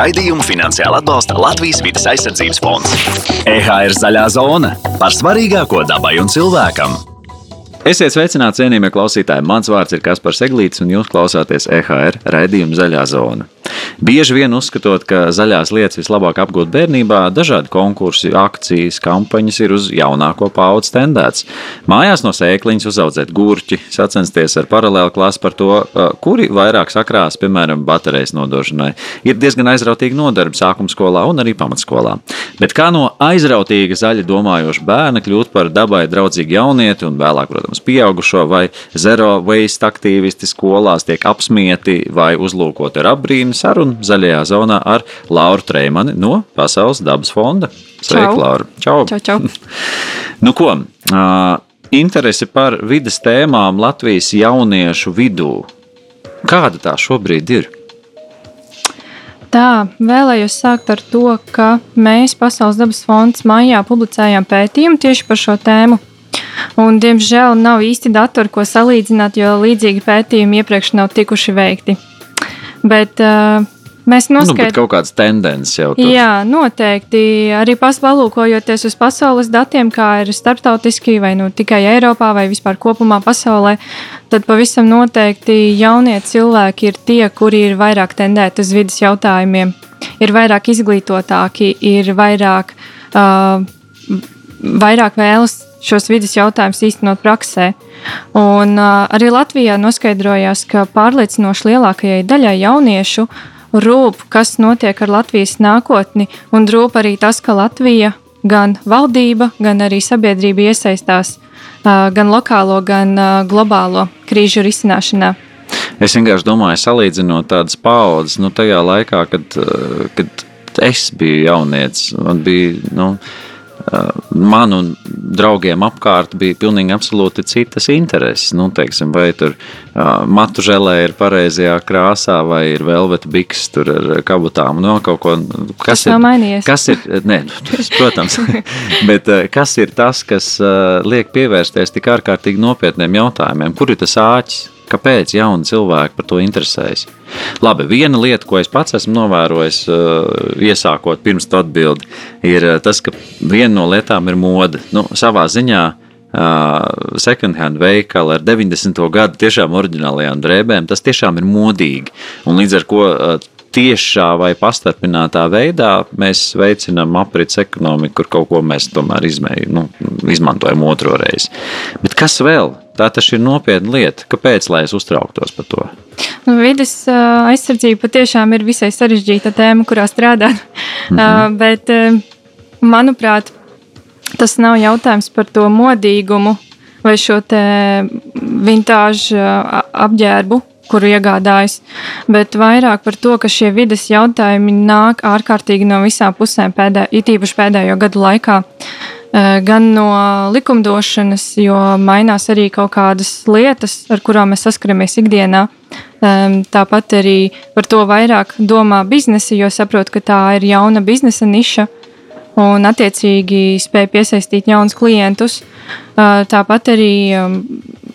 Raidījumu finansiāli atbalsta Latvijas vidas aizsardzības fonds. EHR zaļā zona par svarīgāko dabai un cilvēkam. Esiet sveicināti, cienījamie klausītāji! Mans vārds ir Kaspars Eglīts, un jūs klausāties EHR raidījuma Zaļā zona. Bieži vien uzskatot, ka zaļās lietas vislabāk apgūt bērnībā, dažādi konkursi, akcijas, kampaņas ir uz jaunāko paudzi tendēts. Mājās no sēkliņas uzaudzēt gurķi, sacensties ar paralēlu klasi par to, kuri vairāk sakrās, piemēram, baterijas nodošanai, ir diezgan aizrautīgi nodarbi sākuma skolā un arī pamatskolā. Bet kā no aizrautīga zaļa domājoša bērna kļūt par dabai draudzīgu jaunieti un vēlāk, protams, pieaugušo vai zero waste aktīvisti skolās tiek apsmieti vai uzlūkoti ar apbrīnu sarunu zaļajā zonā ar Lauru Treimani no Pasaules dabas fonda. Sveika, Laura! Čau! čau, čau. nu, ko? Uh, interesi par vidas tēmām Latvijas jauniešu vidū. Kāda tā šobrīd ir? Tā, vēlējos sākt ar to, ka mēs Pasaules dabas fonds maijā publicējām pētījumu tieši par šo tēmu. Un, diemžēl nav īsti dati, ko salīdzināt, jo līdzīgi pētījumi iepriekš nav tikuši veikti. Bet uh, mēs noskaidrojam, nu, kaut kādas tendences jau tur. Jā, noteikti. Arī palūkojoties uz pasaules datiem, kā ir starptautiski vai nu tikai Eiropā vai vispār kopumā pasaulē, tad pavisam noteikti jaunie cilvēki ir tie, kuri ir vairāk tendēti uz vidas jautājumiem, ir vairāk izglītotāki, ir vairāk, uh, vairāk vēlas šos vidas jautājumus īstenot praksē. Un, uh, arī Latvijā noskaidrojās, ka pārliecinoši lielākajai daļai jauniešu rūp, kas notiek ar Latvijas nākotni, un rūp arī tas, ka Latvija gan valdība, gan arī sabiedrība iesaistās uh, gan lokālo, gan uh, globālo krīžu risināšanā. Es vienkārši domāju, salīdzinot tādas paudzes, nu, tajā laikā, kad, kad es biju jaunietis, man bija. Nu, man un draugiem apkārt bija pilnīgi absolūti citas intereses. Nu, teiksim, vai tur uh, matu žēlē ir pareizajā krāsā, vai ir velveta biks tur ar kabutām. No, nu, ko, kas tas ir, nav mainījies. Kas ir, ne, protams, bet uh, kas ir tas, kas uh, liek pievērsties tik ārkārtīgi nopietniem jautājumiem? Kur ir tas āķis? Kāpēc jauni cilvēki par to interesējas? Labi, viena lieta, ko es pats esmu novērojis, uh, iesākot pirms atbildi, ir uh, tas, ka viena no lietām ir mode. Nu, savā ziņā uh, second-hand veikali ar 90. gadu tiešām oriģinālajām drēbēm, tas tiešām ir modīgi. Un līdz ar to tiešā vai pastarpinātā veidā mēs veicinām aprits ekonomiku, kur kaut ko mēs tomēr izmēj, nu, izmantojam otro reizi. Bet kas vēl? Tā tas ir nopietna lieta. Kāpēc lai es uztrauktos par to? Nu, vides aizsardzība patiešām ir visai sarežģīta tēma, kurā strādāt. Mm -hmm. Bet, manuprāt, tas nav jautājums par to modīgumu vai šo vintāžu apģērbu, kuru iegādājas, bet vairāk par to, ka šie vides jautājumi nāk ārkārtīgi no visām pusēm, pēdē, it īpaši pēdējo gadu laikā. Eh, gan no likumdošanas, jo mainās arī kaut kādas lietas, ar kurām mēs saskaramies ikdienā. Tāpat arī par to vairāk domā biznesi, jo saprot, ka tā ir jauna biznesa niša un attiecīgi spēj piesaistīt jaunus klientus. Eh, tāpat arī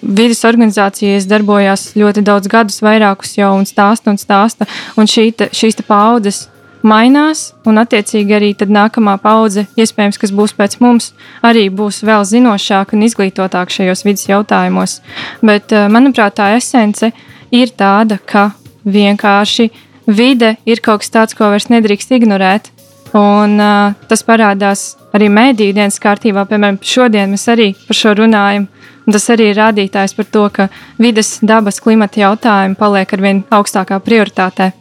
vidas organizācijas darbojās ļoti daudz gadus, vairākus jau un stāsta un stāsta. Un šī, šīs paudzes mainās, un attiecīgi arī nākamā paudze, iespējams, kas būs pēc mums, arī būs vēl zinošāka un izglītotāka šajos vidas jautājumos. Bet, eh, manuprāt, tā esence ir tāda, ka vienkārši vide ir kaut kas tāds, ko vairs nedrīkst ignorēt. Un, uh, tas parādās arī mēdīņu dienas kārtībā. Piemēram, šodien mēs arī par šo runājam. Un tas arī ir rādītājs par to, ka vidas, dabas, klimata jautājumi paliek ar vien augstākā prioritātē.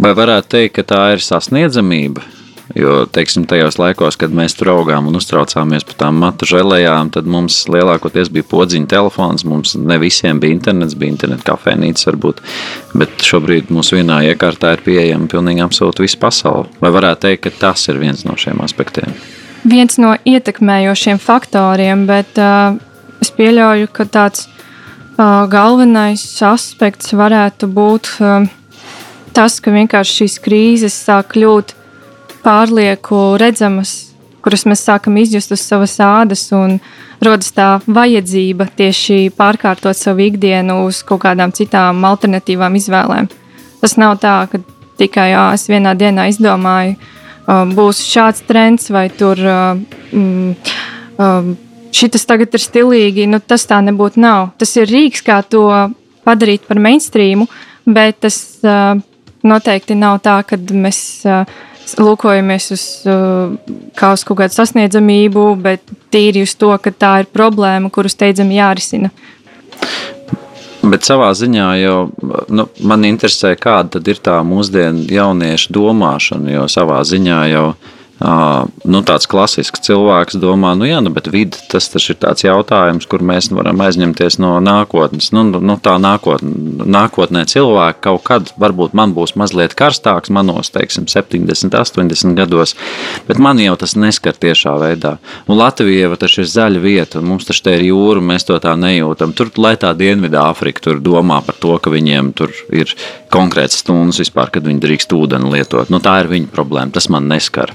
Vai varētu teikt, ka tā ir sasniedzamība? Jo, teiksim, tajos laikos, kad mēs tur augām un uztraucāmies par tām matu žēlējām, tad mums lielākoties bija podziņa telefons. Mums ne visiem bija internets, bija interneta kafejnīca, varbūt. Bet šobrīd mums vienā iekārtā ir pieejama pilnīgi absolūti visa pasaule. Vai varētu teikt, ka tas ir viens no šiem aspektiem? viens no ietekmējošiem faktoriem, bet uh, es pieļauju, ka tāds uh, galvenais aspekts varētu būt uh, tas, ka vienkārši šīs krīzes sāk kļūt pārlieku redzamas, kuras mēs sākam izjust uz savas ādas, un rodas tā vajadzība tieši pārkārtot savu ikdienu uz kaut kādām citām alternatīvām izvēlēm. Tas nav tā, ka tikai jā, es vienā dienā izdomāju, būs šāds trends vai tur. Mm, uh, Šis tagad ir stilīgi, nu tas tā nebūtu. Nav. Tas ir rīks, kā to padarīt par mainstreamu, bet tas uh, noteikti nav tā, ka mēs lūkojamies uz, kā uz kaut kādu sasniedzamību, bet tīri uz to, ka tā ir problēma, kuru steidzami jārisina. Bet savā ziņā jau nu, man interesē, kāda ir tā mūsdienu jauniešu domāšana. Jo savā ziņā jau nu, tāds klasisks cilvēks domā, nu, jā, nu, bet vidi tas ir tāds jautājums, kur mēs varam aizņemties no nākotnes. Nu, nu, tā nākotnē, nākotnē cilvēki kaut kad varbūt man būs mazliet karstāks, manos, teiksim, 70, 80 gados, bet man jau tas neskar tiešā veidā. Un Latvija jau taču ir zaļa vieta, un mums taču te ir jūra, mēs to tā nejūtam. Tur, lai tā Dienvidā Afrika tur domā par to, ka viņiem tur ir konkrēts stundas vispār, kad viņi drīkst ūdeni lietot. Nu, tā ir viņa problēma, tas man neskar.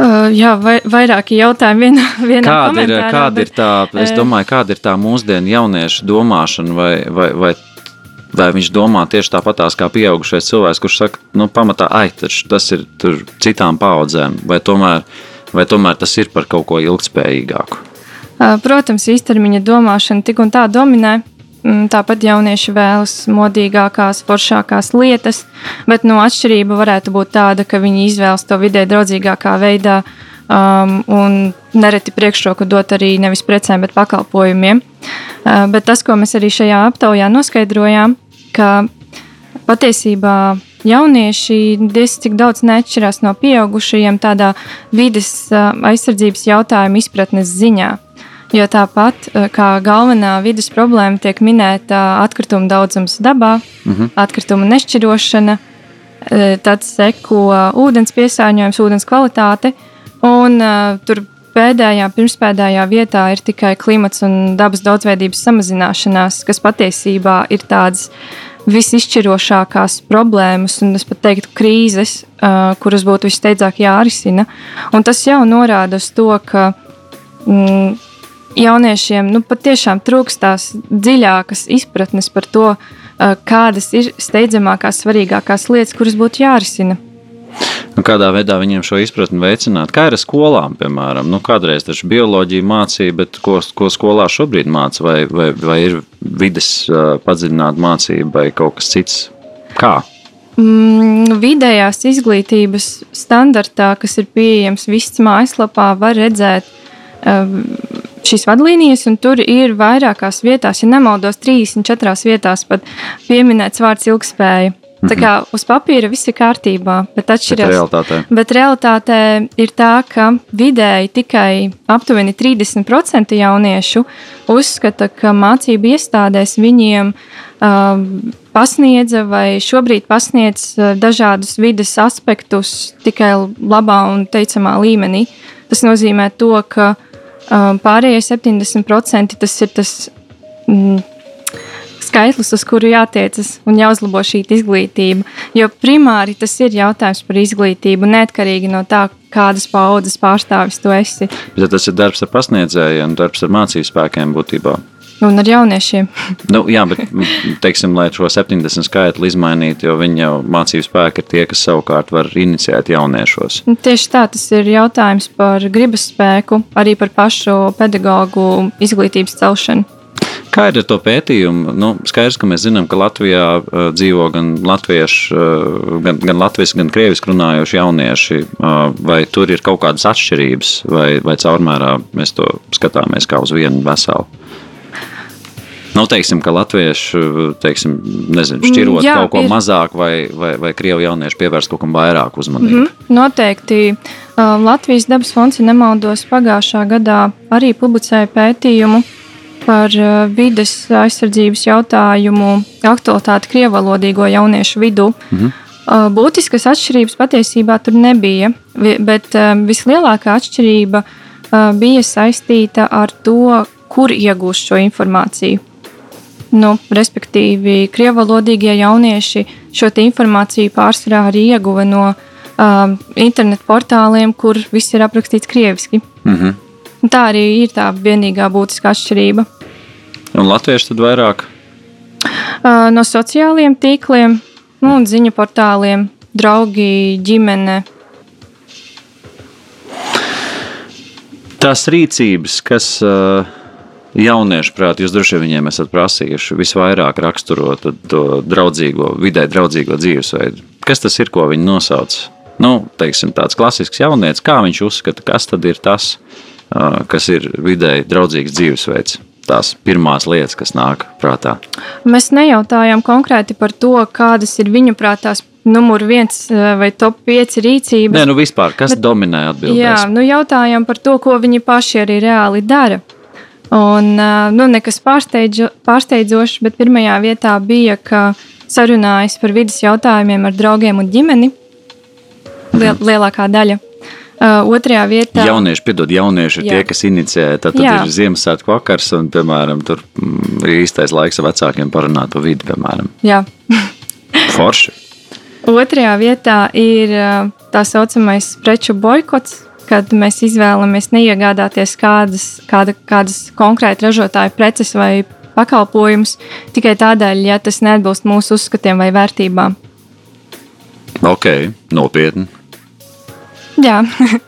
Uh, jā, vai, vairāki jautājumi vienā, vienā kāda ir, kāda bet, ir tā, es domāju, kāda ir tā mūsdienu jauniešu domāšana, vai, vai, vai, vai viņš domā tieši tāpatās kā pieaugušais cilvēks, kurš saka, nu, pamatā, ai, tas ir citām paudzēm, vai tomēr, vai tomēr tas ir par kaut ko ilgspējīgāku? Protams, īstermiņa domāšana tik un tā dominē, tāpat jaunieši vēlas modīgākās, foršākās lietas, bet nu, atšķirība varētu būt tāda, ka viņi izvēlas to vidē draudzīgākā veidā um, un nereti priekšroku dot arī nevis precēm, bet pakalpojumiem. Uh, bet tas, ko mēs arī šajā aptaujā noskaidrojām, ka patiesībā jaunieši diezgan daudz neatšķirās no pieaugušajiem tādā vides uh, aizsardzības jautājuma izpratnes ziņā. Jo tāpat eh, kā galvenā vidas problēma tiek minēta atkrituma daudzums dabā, mm -hmm. atkrituma nešķirošana, eh, tad seko ūdens piesārņojums, ūdens kvalitāte. Un uh, tur pēdējā, pirmspēdējā vietā ir tikai klimats un dabas daudzveidības samazināšanās, kas patiesībā ir tādas visizšķirošākās problēmas, un es pat teiktu, krīzes, kuras būtu visteidzāk jārisina. Un tas jau norāda uz to, ka mm, jauniešiem nu, patiešām trūkst tās dziļākas izpratnes par to, kādas ir steidzamākās, svarīgākās lietas, kuras būtu jārisina. Nu, kādā veidā viņiem šo izpratni veicināt? Kā ir ar skolām, piemēram? Nu, kādreiz taču bioloģija mācīja, bet ko, ko skolā šobrīd māca? Vai, vai, vai ir vidas padziļināta mācība vai kaut kas cits? Kā? Mm, vidējās izglītības standartā, kas ir pieejams viss mājaslapā, var redzēt um, šīs vadlīnijas, un tur ir vairākās vietās, ja nemaldos, 34 vietās pat pieminēts vārds ilgspēja. Tā kā mhm. uz papīra viss ir kārtībā, bet atšķirās. Bet realitātē. bet realitātē ir tā, ka vidēji tikai aptuveni 30% jauniešu uzskata, ka mācību iestādēs viņiem uh, pasniedza vai šobrīd pasniedz uh, dažādus vidas aspektus tikai labā un teicamā līmenī. Tas nozīmē to, ka uh, pārējie 70% tas ir tas mm, skaitlis, uz kuru jātiecas un jāuzlabo šī izglītība. Jo primāri tas ir jautājums par izglītību, neatkarīgi no tā, kādas paudzes pārstāvis tu esi. Bet tas ir darbs ar pasniedzējiem, darbs ar mācību spēkiem būtībā. Un ar jauniešiem. nu, jā, bet, teiksim, lai šo 70 skaitli izmainītu, jo viņi jau mācību spēki ir tie, kas savukārt var inicijēt jauniešos. Nu, tieši tā, tas ir jautājums par gribas spēku, arī par pašu pedagoģu izglītības celšanu. Kā ir ar to pētījumu? Nu, skaidrs, ka mēs zinām, ka Latvijā uh, dzīvo gan latvieši, uh, gan, gan latvieši, gan krieviski runājoši jaunieši. Uh, vai tur ir kaut kādas atšķirības, vai, vai caurmērā mēs to skatāmies kā uz vienu veselu? Nav teiksim, ka latvieši teiksim, nezinu, šķirot Jā, kaut ko ir. mazāk, vai, vai, vai krievu jaunieši pievērst kaut kam vairāk uzmanības. Mm -hmm. Noteikti. Latvijas dabas fonds, ja nemaldos, pagājušā gadā arī publicēja pētījumu par vides aizsardzības jautājumu aktualitāti krievalodīgo jauniešu vidū. Mm -hmm. Būtiskas atšķirības patiesībā tur nebija, bet vislielākā atšķirība bija saistīta ar to, kur iegūst šo informāciju. Nu, respektīvi, krievalodīgie jaunieši šo informāciju pārsvarā arī ieguva no um, internetu portāliem, kur viss ir aprakstīts krieviski. Mm -hmm. Tā arī ir tā vienīgā būtiskā atšķirība. Un latvieši tad vairāk? Uh, no sociālajiem tīkliem nu, un ziņu portāliem, draugi, ģimene. Tās rīcības, kas uh, jauniešu prātā, jūs droši vien viņiem esat prasījuši visvairāk raksturot to draudzīgo, vidē draudzīgo dzīvesveidu. Kas tas ir, ko viņi nosauc? Nu, teiksim, tāds klasisks jaunietis, kā viņš uzskata, kas tad ir tas, kas ir vidēji draudzīgs dzīvesveids? tās pirmās lietas, kas nāk prātā? Mēs nejautājām konkrēti par to, kādas ir viņu prātās numur viens vai top 5 rīcības. Nē, nu vispār, kas bet, dominē atbildēs? Jā, nu jautājām par to, ko viņi paši arī reāli dara. Un, nu, nekas pārsteidzo, pārsteidzošs, bet pirmajā vietā bija, ka sarunājas par vidas jautājumiem ar draugiem un ģimeni. Liel, lielākā daļa. Uh, otrajā vietā - jaunieši, piedod, jaunieši ir jā. tie, kas inicijē. Tad, tad jā. ir Ziemassvētku vakars, un, piemēram, tur mm, ir īstais laiks ar vecākiem parunāt par vidi, piemēram. Jā. Forši. Otrajā vietā ir tā saucamais preču boikots, kad mēs izvēlamies neiegādāties kādas, kāda, kādas konkrēti ražotāju preces vai pakalpojumus tikai tādēļ, ja tas neatbilst mūsu uzskatiem vai vērtībām. Ok, nopietni. Jā,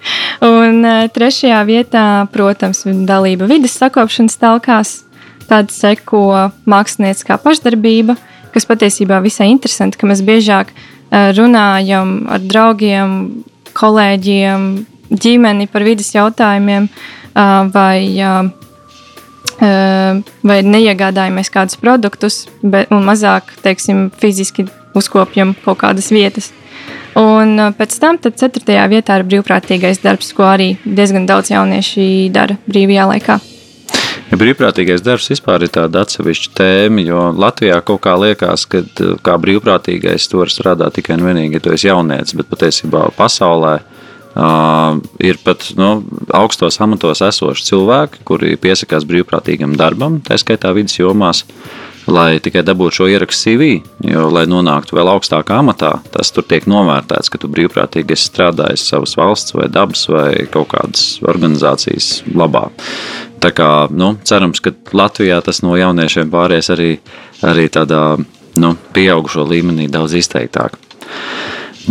un uh, trešajā vietā, protams, dalība vidas sakopšanas telkās. Tad seko mākslinieckā pašdarbība, kas patiesībā visai interesanti, ka mēs biežāk uh, runājam ar draugiem, kolēģiem, ģimeni par vidas jautājumiem vai, vai neiegādājamies kādus produktus, bet, un mazāk, teiksim, fiziski uzkopjam kaut kādas vietas. Un pēc tam, ceturtajā vietā ir brīvprātīgais darbs, ko arī diezgan daudz jaunieši dara brīvajā laikā. Ja brīvprātīgais darbs vispār ir tāda atsevišķa tēma, jo Latvijā kaut kā liekas, ka kā brīvprātīgais to var strādāt tikai un vienīgi, ja tu esi jaunietis, bet patiesībā pasaulē uh, ir pat nu, augstos amatos esoši cilvēki, kuri piesakās brīvprātīgam darbam, tā skaitā vidas jomās. Uh, lai tikai dabūtu šo ierakstu CV. Jo, lai nonāktu vēl augstākā amatā, tas tur tiek novērtēts, ka tu brīvprātīgi esi strādājis savas valsts vai dabas vai kaut kādas organizācijas labā. Tā kā nu, cerams, ka Latvijā tas no jauniešiem pāries arī, arī tādā nu, pieaugušo līmenī daudz izteiktāk.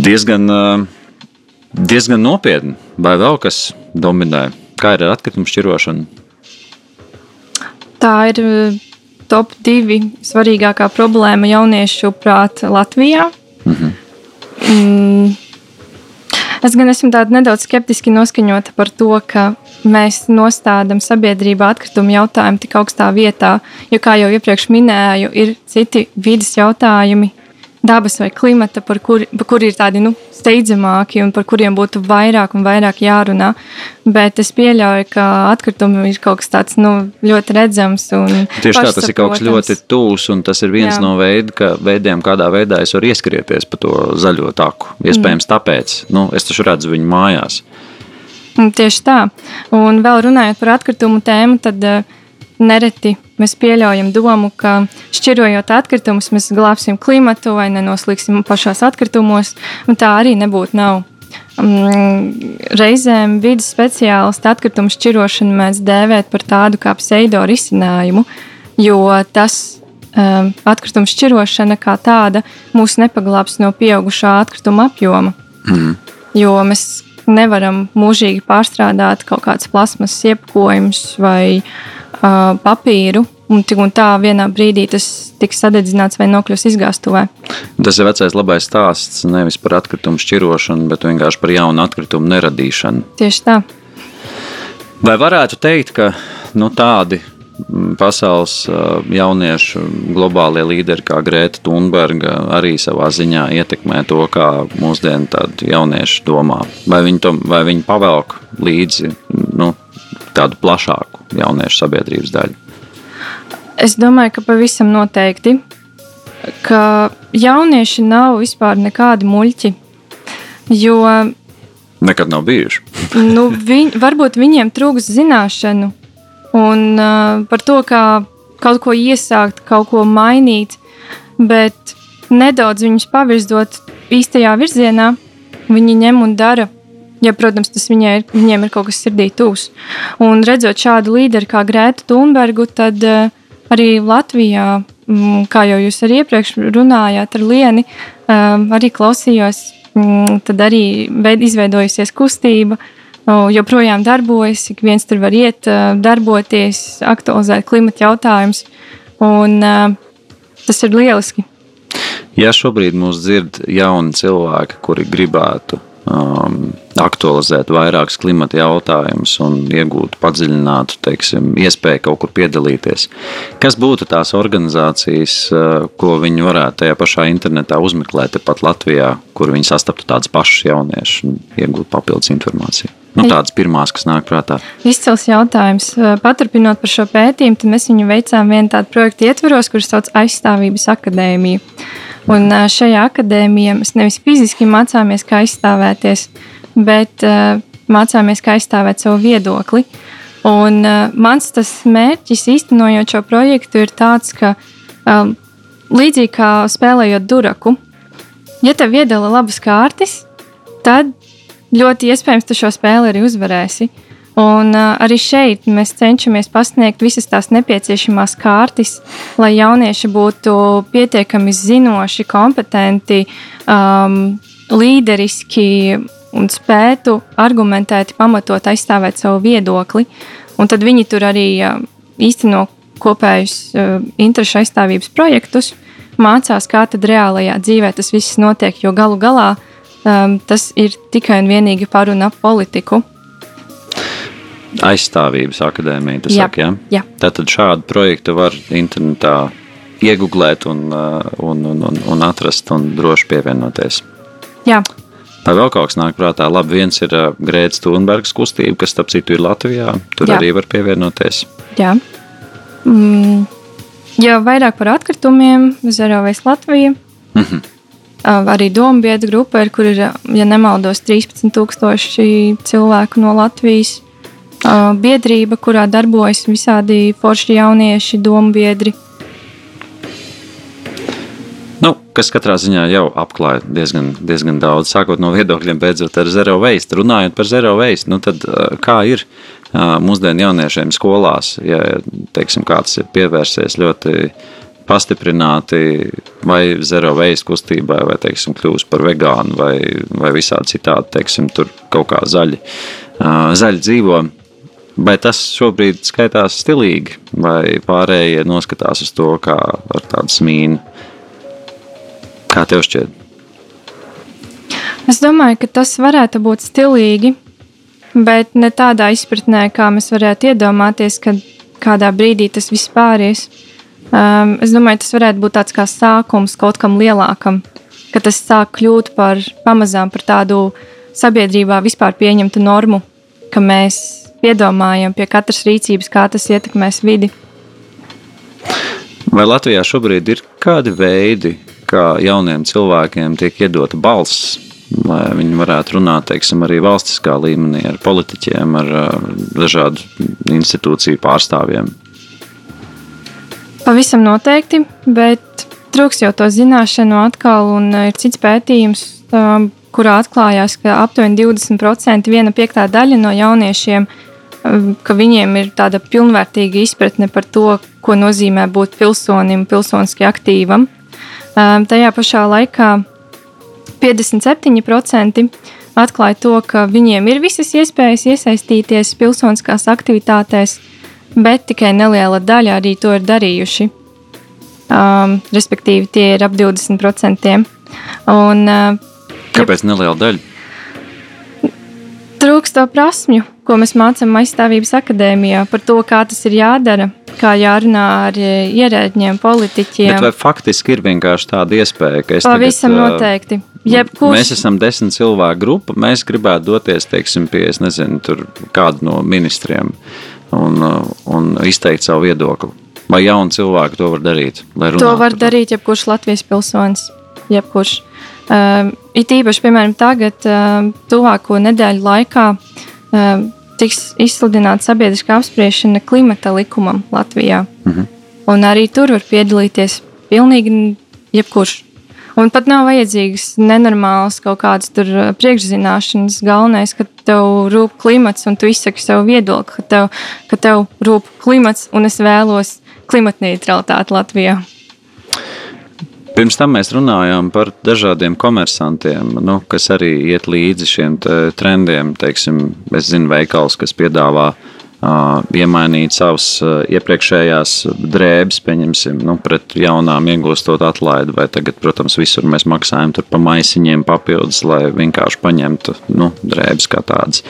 Diezgan, diezgan nopietni, vai vēl kas dominē? Kā ir ar atkritumu šķirošanu? Tā ir top divi svarīgākā problēma jauniešu prātā Latvijā. Mm -hmm. mm, es gan esmu nedaudz skeptiski noskaņota par to, ka mēs nostādām sabiedrībā atkritumu jautājumu tik augstā vietā, jo, kā jau iepriekš minēju, ir citi vidas jautājumi, dabas vai klimata, par kuriem kur ir tādi nu, steidzamāki un par kuriem būtu vairāk un vairāk jārunā. Bet es pieļauju, ka atkritumi ir kaut kas tāds nu, ļoti redzams. Tieši tā, tas ir kaut kas ļoti tūs, un tas ir viens Jā. no veid, ka veidiem, kādā veidā es varu ieskrieties pa to zaļo taku. Iespējams, mm. tāpēc nu, es taču redzu viņu mājās. Tieši tā. Un vēl runājot par atkritumu tēmu, tad uh, nereti mēs pieļaujam domu, ka šķirojot atkritumus, mēs glābsim klimatu vai nenoslīgsim pašos atkritumos, un tā arī nebūtu. Nav. Um, reizēm vidas speciālisti atkritumu šķirošanu mēs dēvēt par tādu kā pseido risinājumu, jo tas um, atkritumu šķirošana kā tāda mūs nepaglābs no pieaugušā atkrituma apjoma. Mm. Jo mēs nevaram mūžīgi pārstrādāt kaut kādas plasmas iepakojumus vai uh, uh, papīru. Un, un tā vienā brīdī tas tiks sadedzināts vai nokļūs izgāstuvē. Tas ir vecais labais stāsts nevis par atkritumu šķirošanu, bet vienkārši par jaunu atkritumu neradīšanu. Tieši tā. Vai varētu teikt, ka nu, tādi pasaules jauniešu globālie līderi, kā Grēta Thunberga, arī savā ziņā ietekmē to, kā mūsdienu jaunieši domā. Vai viņi, to, vai viņi pavelk līdzi nu, tādu plašāku jauniešu sabiedrības daļu? Es domāju, ka pavisam noteikti, ka jaunieši nav vispār nekādi muļķi. Jo nekad nav bijuši. nu, viņ, varbūt viņiem trūks zināšanu un uh, par to, kā kaut ko iesākt, kaut ko mainīt, bet nedaudz viņus pavirzot īstajā virzienā, viņi ņem un dara Ja, protams, tas viņai, viņiem ir kaut kas sirdī tūs. Un redzot šādu līderi kā Grētu Thunbergu, tad uh, arī Latvijā mm, kā jau jūs arī iepriekš runājāt ar Lieni, arī klausījos, mm, tad arī izveidojusies kustība. Joprojām darbojas, ik viens tur var iet, darboties, aktualizēt klimata jautājumus. Un tas ir lieliski. Ja šobrīd mūs dzird jauni cilvēki, kuri gribētu um, aktualizēt vairākus klimata jautājumus un iegūt padziļinātu teiksim, iespēju kaut kur piedalīties, kas būtu tās organizācijas, uh, ko viņi varētu tajā pašā internetā uzmeklēt, tepat Latvijā, kur viņi sastaptu tādus pašus jauniešus un iegūtu papildus informāciju? Nu, tādas pirmās, kas nāk prātā. Izcils jautājums. Paturpinot par šo pētījumu, mēs viņu veicām vienu tādu projektu ietvaros, kurš sauc Aizstāvības akadēmiju. Un šajā akadēmijā mēs nevis fiziski mācāmies, kā aizstāvēties, bet uh, mācāmies, kā aizstāvēt savu viedokli. Un, uh, mans mērķis, īstenojot šo projektu, ir tāds, ka līdzīgi kā spēlējot duraku, ja tev iedala labas kārtas, tad ļoti iespējams tu šo spēli arī uzvarēsi. Un arī šeit mēs cenšamies pasniegt visas tās nepieciešamās kārtas, lai jaunieši būtu pietiekami zinoši, kompetenti, um, līderiski un spētu argumentēti, pamatot aizstāvēt savu viedokli. Un tad viņi tur arī īsteno kopējus uh, interešu aizstāvības projektus, mācās, kā tad reālajā dzīvē tas viss notiek, jo galu galā um, tas ir tikai un vienīgi par un ap politiku aizstāvības akadēmija. Jā, saka, ja? jā. Tātad šādu projektu var internetā iegūt un, uh, un, un, un, un atrast un droši pievienoties. Jā. Vai vēl kaut kas nāk prātā? Labi, viens ir uh, Grētas Thunbergs kustība, kas, starp citu, ir Latvijā. Tur Jā. arī var pievienoties. Jā. Mm. Jau vairāk par atkritumiem, Zerovēs Latvija. Mm -hmm. Arī Dombietu grupa, ir, kur ir, ja nemaldos, 13,000 cilvēku no Latvijas biedrība, kurā darbojas visādi forši jaunieši, domu biedri. Nu, kas katrā ziņā jau apklāja diezgan, diezgan daudz, sākot no viedokļiem, beidzot ar zero waste. Runājot par zero waste, nu tad kā ir mūsdienu jauniešiem skolās, ja teiksim, kāds ir pievērsies ļoti pastiprināti vai zero waste kustībai, vai teiksim, kļūst par vegānu, vai, vai visādi citādi, teiksim, tur kaut kā zaļi, zaļi dzīvo. Vai tas šobrīd skaitās stilīgi, vai pārējie noskatās uz to kā ar tādu smīnu? Kā tev šķiet? Es domāju, ka tas varētu būt stilīgi, bet ne tādā izpratnē, kā mēs varētu iedomāties, kad kādā brīdī tas viss pāries. Um, es domāju, tas varētu būt tāds kā sākums kaut kam lielākam, ka tas sāk kļūt par pamazām par tādu sabiedrībā vispār pieņemtu normu, ka mēs piedomājam pie katras rīcības, kā tas ietekmēs vidi. Vai Latvijā šobrīd ir kādi veidi, kā jauniem cilvēkiem tiek iedota balss, lai viņi varētu runāt teiksim, arī valstiskā līmenī ar politiķiem, ar dažādu institūciju pārstāvjiem? Pavisam noteikti, bet trūks jau to zināšanu atkal, un ir cits pētījums, kurā atklājās, ka aptuveni 20% viena piektā daļa no jauniešiem ka viņiem ir tāda pilnvērtīga izpratne par to, ko nozīmē būt pilsonim, pilsoniski aktīvam. Tajā pašā laikā 57% atklāja to, ka viņiem ir visas iespējas iesaistīties pilsoniskās aktivitātēs, bet tikai neliela daļa arī to ir darījuši. Um, respektīvi, tie ir ap 20%. Un, uh, Kāpēc neliela daļa? Trūkst to prasmju, ko mēs mācām aizstāvības akadēmijā par to, kā tas ir jādara, kā jārunā ar e, ierēģiem, politiķiem. Bet vai faktiski ir vienkārši tāda iespēja, ka es Pavisam tagad, noteikti. Jebkurš... Mēs esam desmit cilvēku grupa, mēs gribētu doties, teiksim, pie, nezinu, kādu no ministriem un, un izteikt savu viedokli. Vai jauni cilvēki to var darīt? To var darīt jebkurš Latvijas pilsonis. Jebkurš. Uh, it īpaši, piemēram, tagad, uh, tuvāko nedēļu laikā, uh, tiks izsludināta sabiedriskā apspriešana klimata likumam Latvijā. Mm -hmm. Un arī tur var piedalīties pilnīgi jebkurš. Un pat nav vajadzīgas nenormālas kaut kādas priekšzināšanas. Galvenais, ka tev rūp klimats un tu izsaki savu viedokli, ka tev, ka tev rūp klimats un es vēlos klimatneutralitāti Latvijā. Pirms tam mēs runājām par dažādiem komersantiem, nu, kas arī iet līdzi šiem trendiem. Teiksim, es zinu, veikals, kas piedāvā uh, iemainīt savas uh, iepriekšējās drēbes, pieņemsim, nu, pret jaunām, iegūstot atlaidi. Vai tagad, protams, visur mēs maksājam par maisiņiem papildus, lai vienkārši paņemtu nu, drēbes kā tādas.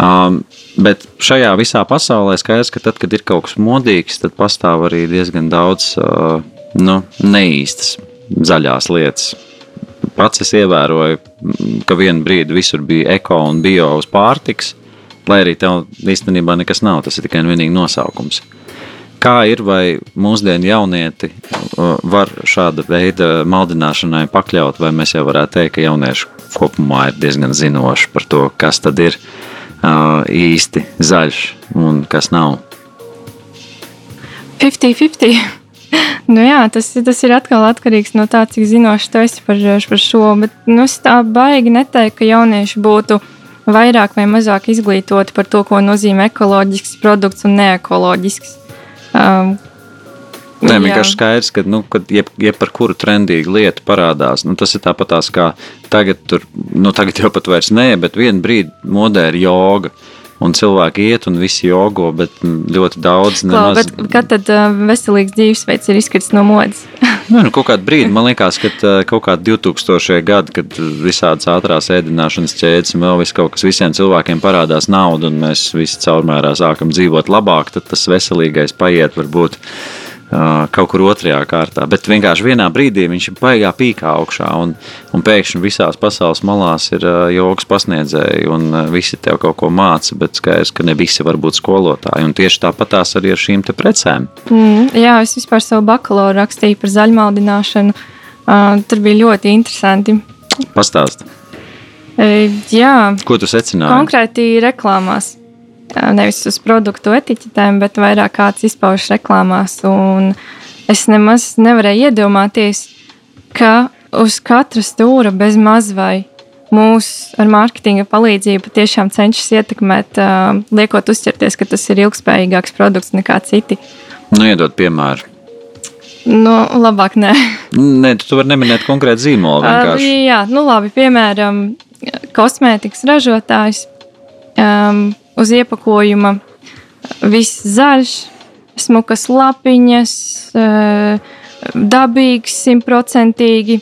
Um, bet šajā visā pasaulē skaidrs, ka tad, kad ir kaut kas modīgs, tad pastāv arī diezgan daudz. Uh, nu, neīstas zaļās lietas. Pats es ievēroju, ka vienu brīdi visur bija eko un bio uz pārtiks, lai arī tev īstenībā nekas nav, tas ir tikai un vienīgi nosaukums. Kā ir, vai mūsdienu jaunieti var šāda veida maldināšanai pakļaut, vai mēs jau varētu teikt, ka jaunieši kopumā ir diezgan zinoši par to, kas tad ir uh, īsti zaļš un kas nav? 50-50. nu, jā, tas, tas ir atkal atkarīgs no tā, cik zinoši tu esi par, par šo. Bet nu, es tā baigi neteiktu, ka jaunieši būtu vairāk vai mazāk izglītoti par to, ko nozīmē ekoloģisks produkts un neekoloģisks. Um, Nē, vienkārši skaidrs, ka, nu, kad jeb, jeb par kuru trendīgu lietu parādās, nu, tas ir tāpat kā tagad, tur, nu, tagad jau pat vairs nē, bet vienā brīdī modē ir joga. Uh, un cilvēki iet un visi jogo, bet ļoti daudz nemaz. Klau, kad tad uh, veselīgs dzīvesveids ir izkritis no modes? nu, nu, kaut kādu brīdi, man liekas, ka uh, kaut kādā 2000. gadā, kad visādas ātrās ēdināšanas ķēdes un vēl viss kaut kas visiem cilvēkiem parādās naudu, un mēs visi caurmērā sākam dzīvot labāk, tad tas veselīgais paiet varbūt kaut kur otrajā kārtā. Bet vienkārši vienā brīdī viņš ir baigā pīkā augšā, un, un pēkšņi visās pasaules malās ir jogas pasniedzēji, un visi tev kaut ko māca, bet skaidrs, ka ne visi var būt skolotāji. Un tieši tāpat tās arī ar šīm precēm. Mm, jā, es vispār savu bakalauru rakstīju par zaļmaldināšanu. Uh, tur bija ļoti interesanti. Pastāst. Uh, jā. Ko tu secināji? Konkrēti reklāmās nevis uz produktu etiķetēm, bet vairāk kāds izpaužas reklāmās. Un es nemaz nevarēju iedomāties, ka uz katra stūra bez maz vai mūsu ar mārketinga palīdzību tiešām cenšas ietekmēt, liekot uzķerties, ka tas ir ilgspējīgāks produkts nekā citi. Nu, iedod piemēru. Nu, labāk nē. Nē, tu vari neminēt konkrētu zīmolu. Vienkārši. Uh, jā, nu labi, piemēram, kosmētikas ražotājs um, uz iepakojuma viss zaļš, smukas lapiņas, eh, dabīgs, simtprocentīgi.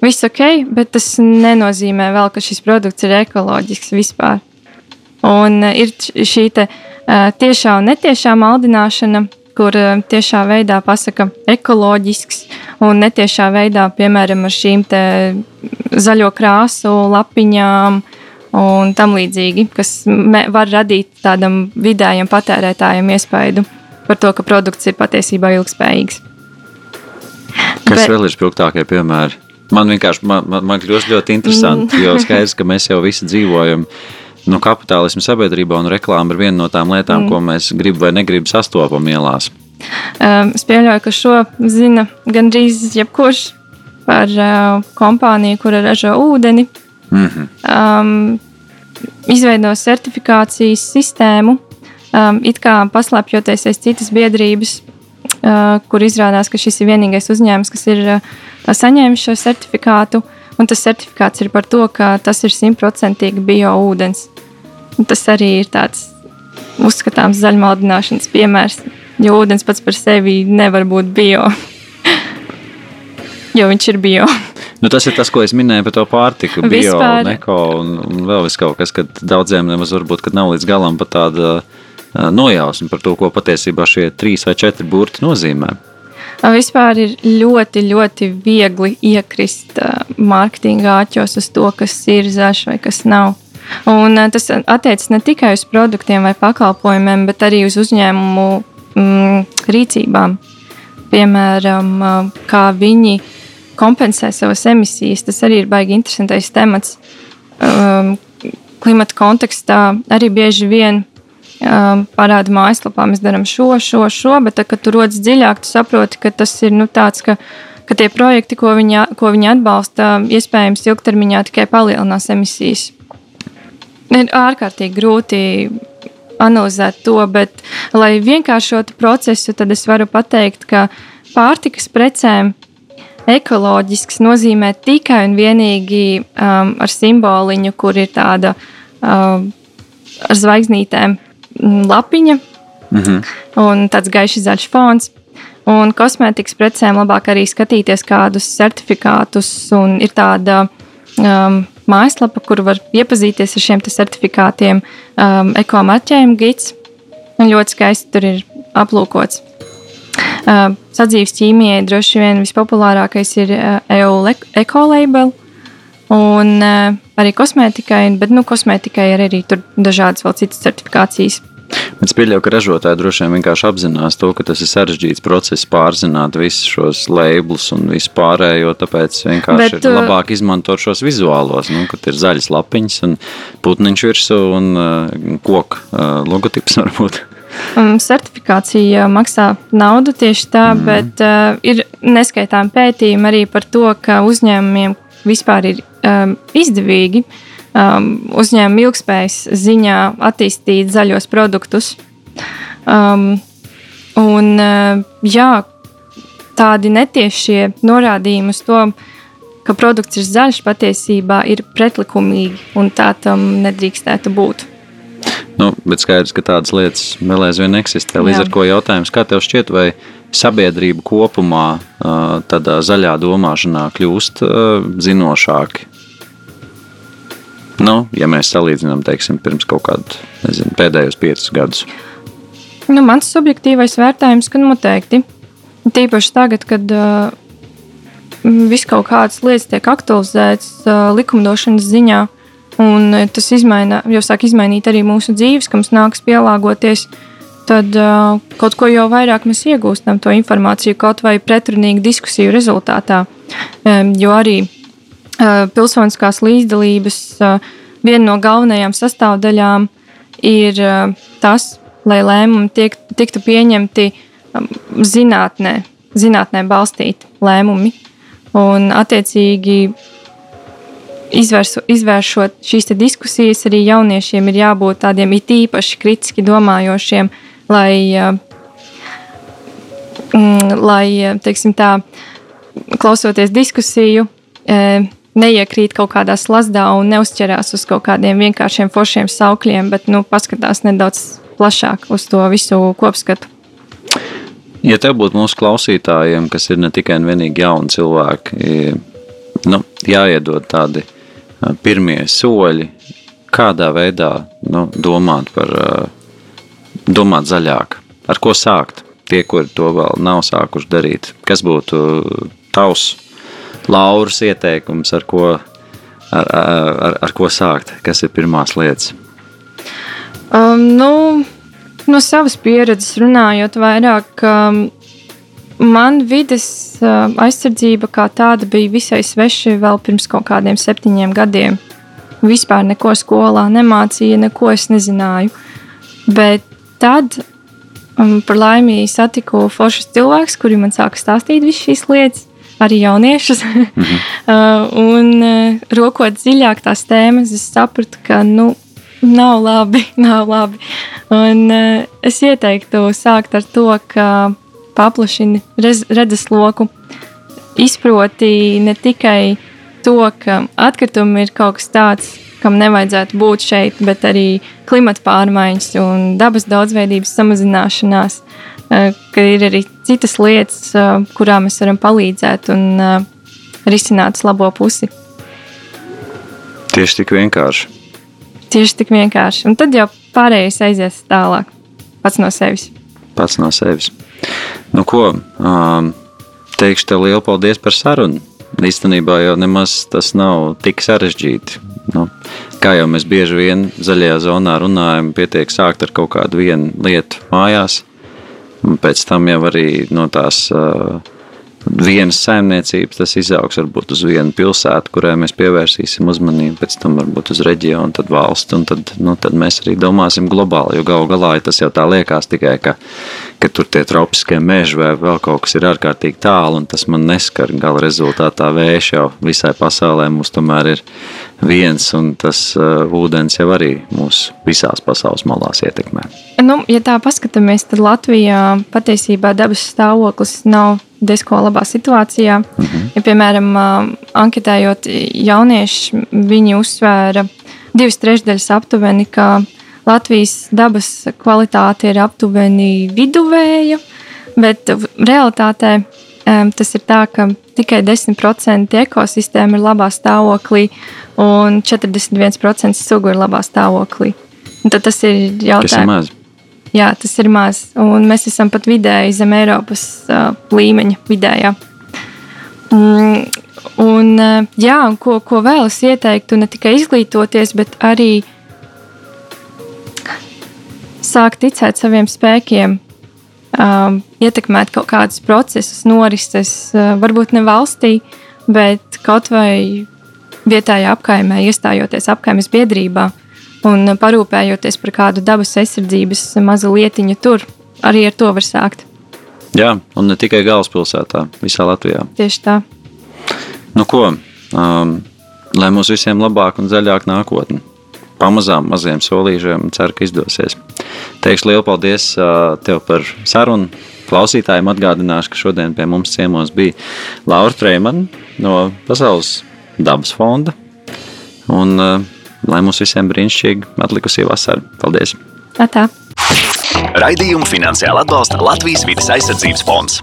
Viss ok, bet tas nenozīmē vēl, ka šis produkts ir ekoloģisks vispār. Un eh, ir šī te, eh, tiešā un netiešā maldināšana, kur tiešā veidā pasaka ekoloģisks, un netiešā veidā, piemēram, ar šīm zaļo krāsu lapiņām, un tam līdzīgi, kas var radīt tādam vidējam patērētājam iespaidu par to, ka produkts ir patiesībā ilgspējīgs. Kas Bet, vēl ir spilgtākie piemēri? Man vienkārši man, man, man kļūst ļoti interesanti, mm. jo skaidrs, ka mēs jau visi dzīvojam no nu, kapitālisma sabiedrībā, un reklāma ir viena no tām lietām, mm. ko mēs gribam vai negribam sastopam ielās. Um, es pieļauju, ka šo zina gandrīz jebkurš par uh, kompāniju, kura ražo ūdeni, Mm -hmm. um, izveido certifikācijas sistēmu, um, it kā paslēpjoties aiz citas biedrības, uh, kur izrādās, ka šis ir vienīgais uzņēmums, kas ir uh, saņēmis šo certifikātu. Un tas certifikāts ir par to, ka tas ir simtprocentīgi bio ūdens. Un tas arī ir tāds uzskatāms zaļmaldināšanas piemērs, jo ūdens pats par sevi nevar būt bio. jo viņš ir bio. Nu, tas ir tas, ko es minēju par to pārtiku, bio, Vispār. neko un, un vēl kaut kas, kad daudziem nemaz varbūt nav līdz galam pat tāda nojausma par to, ko patiesībā šie trīs vai četri burti nozīmē. Vispār ir ļoti, ļoti viegli iekrist mārketinga āķos uz to, kas ir zaļš vai kas nav. Un tas attiecas ne tikai uz produktiem vai pakalpojumiem, bet arī uz uzņēmumu mm, rīcībām. Piemēram, kā viņi uh, kompensē savas emisijas. Tas arī ir baigi interesantais temats. Um, klimata kontekstā arī bieži vien um, parāda mājaslapā, mēs darām šo, šo, šo, bet, tad, kad tu rodas dziļāk, tu saproti, ka tas ir nu, tāds, ka, ka tie projekti, ko viņi, ko viņi atbalsta, iespējams, ilgtermiņā tikai palielinās emisijas. Ir ārkārtīgi grūti analizēt to, bet, lai vienkāršotu procesu, tad es varu pateikt, ka pārtikas precēm ekoloģisks nozīmē tikai un vienīgi um, ar simboliņu, kur ir tāda um, ar zvaigznītēm lapiņa mm -hmm. un tāds gaišs zaļš fons. Un kosmētikas precēm labāk arī skatīties kādus certifikātus, un ir tāda um, mājaslapa, kur var iepazīties ar šiem certifikātiem, um, ekomarķējuma gids. Ļoti skaisti tur ir aplūkots. Sadzīves ķīmijai droši vien vispopulārākais ir EU ekolabel. Un uh, arī kosmētikai, bet nu, kosmētikai ir arī dažādas vēl citas certifikācijas. Es pieļauju, ka ražotāji droši vien vienkārši apzinās to, ka tas ir sarežģīts process pārzināt visus šos labelus un visu pārējo. Tāpēc vienkārši Bet, ir labāk izmantot šos vizuālos, nu, kad ir zaļas lapiņas un putniņš virsū un uh, koku uh, logotips varbūt. Um, certifikācija maksā naudu tieši tā, mm. bet uh, ir neskaitām pētījumi arī par to, ka uzņēmumiem vispār ir um, izdevīgi uh, um, uzņēmuma ilgspējas ziņā attīstīt zaļos produktus. Um, un, uh, jā, tādi netiešie norādījumi uz to, ka produkts ir zaļš, patiesībā ir pretlikumīgi un tā tam nedrīkstētu būt. Nu, bet skaidrs, ka tādas lietas vēl aizvien eksistē. Līdz Jā. ar to jautājums, kā tev šķiet, vai sabiedrība kopumā uh, tādā zaļā domāšanā kļūst uh, zinošāki Nu, ja mēs salīdzinām, teiksim, pirms kaut kādu nezinu, pēdējos piecus gadus. Nu, mans subjektīvais vērtējums, ka noteikti. Tīpaši tagad, kad uh, viss kaut kādas lietas tiek aktualizētas uh, likumdošanas ziņā, un tas izmaina, jau sāk izmainīt arī mūsu dzīves, ka mums nāks pielāgoties, tad uh, kaut ko jau vairāk mēs iegūstam to informāciju, kaut vai pretrunīgu diskusiju rezultātā. Jo arī pilsoniskās līdzdalības viena no galvenajām sastāvdaļām ir tas, lai lēmumi tiek, tiktu pieņemti zinātnē, zinātnē balstīti lēmumi. Un, attiecīgi, izvērsu, izvēršot šīs diskusijas, arī jauniešiem ir jābūt tādiem it īpaši kritiski domājošiem, lai, lai teiksim, tā, klausoties diskusiju, neiekrīt kaut kādā slazdā un neuzķerās uz kaut kādiem vienkāršiem foršiem saukļiem, bet nu, paskatās nedaudz plašāk uz to visu kopskatu. Ja tev būtu mūsu klausītājiem, kas ir ne tikai un vienīgi jauni cilvēki, nu, jāiedod tādi pirmie soļi, kādā veidā nu, domāt par domāt zaļāk, ar ko sākt. Tie, kuri to vēl nav sākuši darīt, kas būtu tavs Lauras ieteikums, ar ko, ar, ar, ar ko sākt? Kas ir pirmās lietas? Um, nu, no savas pieredzes runājot, vairāk um, man vides aizsardzība kā tāda bija visai sveša vēl pirms kaut kādiem septiņiem gadiem. Vispār neko skolā nemācīja, neko es nezināju. Bet tad um, par laimi satiku foršus cilvēkus, kuri man sāka stāstīt visas šīs lietas arī jauniešus. Mm -hmm. un rokot dziļāk tās tēmas, es sapratu, ka nu, nav labi. Nav labi. Un, es ieteiktu sākt ar to, ka paplašini redzesloku, izproti ne tikai to, ka atkritumi ir kaut kas tāds, kam nevajadzētu būt šeit, bet arī klimata pārmaiņas un dabas daudzveidības samazināšanās. Eh, ka ir arī citas lietas, eh, kurām mēs varam palīdzēt un eh, risināt uz labo pusi. Tieši tik vienkārši. Tieši tik vienkārši. Un tad jau pārējais aizies tālāk, pats no sevis. Pats no sevis. Nu, ko teikšu tev lielu paldies par sarunu. Īstenībā jau nemaz tas nav tik sarežģīti. Nu, kā jau mēs bieži vien zaļajā zonā runājam, pietiek sākt ar kaut kādu vienu lietu mājās, Un pēc tam jau arī no tās uh, vienas saimniecības tas izaugs varbūt uz vienu pilsētu, kurai mēs pievērsīsim uzmanību, pēc tam varbūt uz reģionu, tad valstu, un tad, nu, tad mēs arī domāsim globāli, jo galu galā ja tas jau tā liekas tikai, ka, ka tur tie tropiskie meži vai vēl kaut kas ir ārkārtīgi tālu, un tas man neskar gala rezultātā vējš jau visai pasaulē mums tomēr ir viens, un tas uh, ūdens jau arī mūs visās pasaules malās ietekmē. Nu, ja tā paskatāmies, tad Latvijā patiesībā dabas stāvoklis nav diezko labā situācijā. Mm -hmm. ja, piemēram, anketējot jaunieši, viņi uzsvēra divas trešdaļas aptuveni, ka Latvijas dabas kvalitāte ir aptuveni viduvēja, bet realitātē tas ir tā, ka tikai 10% ekosistēma ir labā stāvoklī un 41% sugu ir labā stāvoklī. Un tad tas ir jautājums. Jā, tas ir maz. Un mēs esam pat vidēji zem Eiropas uh, līmeņa, vidējā. Mm, un, uh, jā, un ko, ko vēl es ieteiktu, ne tikai izglītoties, bet arī sākt ticēt saviem spēkiem, um, ietekmēt kaut kādus procesus, norises, uh, varbūt ne valstī, bet kaut vai vietējā apkaimē, iestājoties apkaimes biedrībā un parūpējoties par kādu dabas aizsardzības mazu lietiņu tur, arī ar to var sākt. Jā, un ne tikai galvaspilsētā, visā Latvijā. Tieši tā. Nu, ko, um, lai mums visiem labāk un zaļāk nākotne. Pamazām, maziem solīšiem, ceru, ka izdosies. Teikšu lielu paldies tev par sarunu. Klausītājiem atgādināšu, ka šodien pie mums ciemos bija Laura Trēmana no Pasaules dabas fonda. Un, lai mums visiem brīnišķīgi atlikusī vasara. Paldies! Tā. Raidījumu finansiāli atbalsta Latvijas vidas aizsardzības fonds.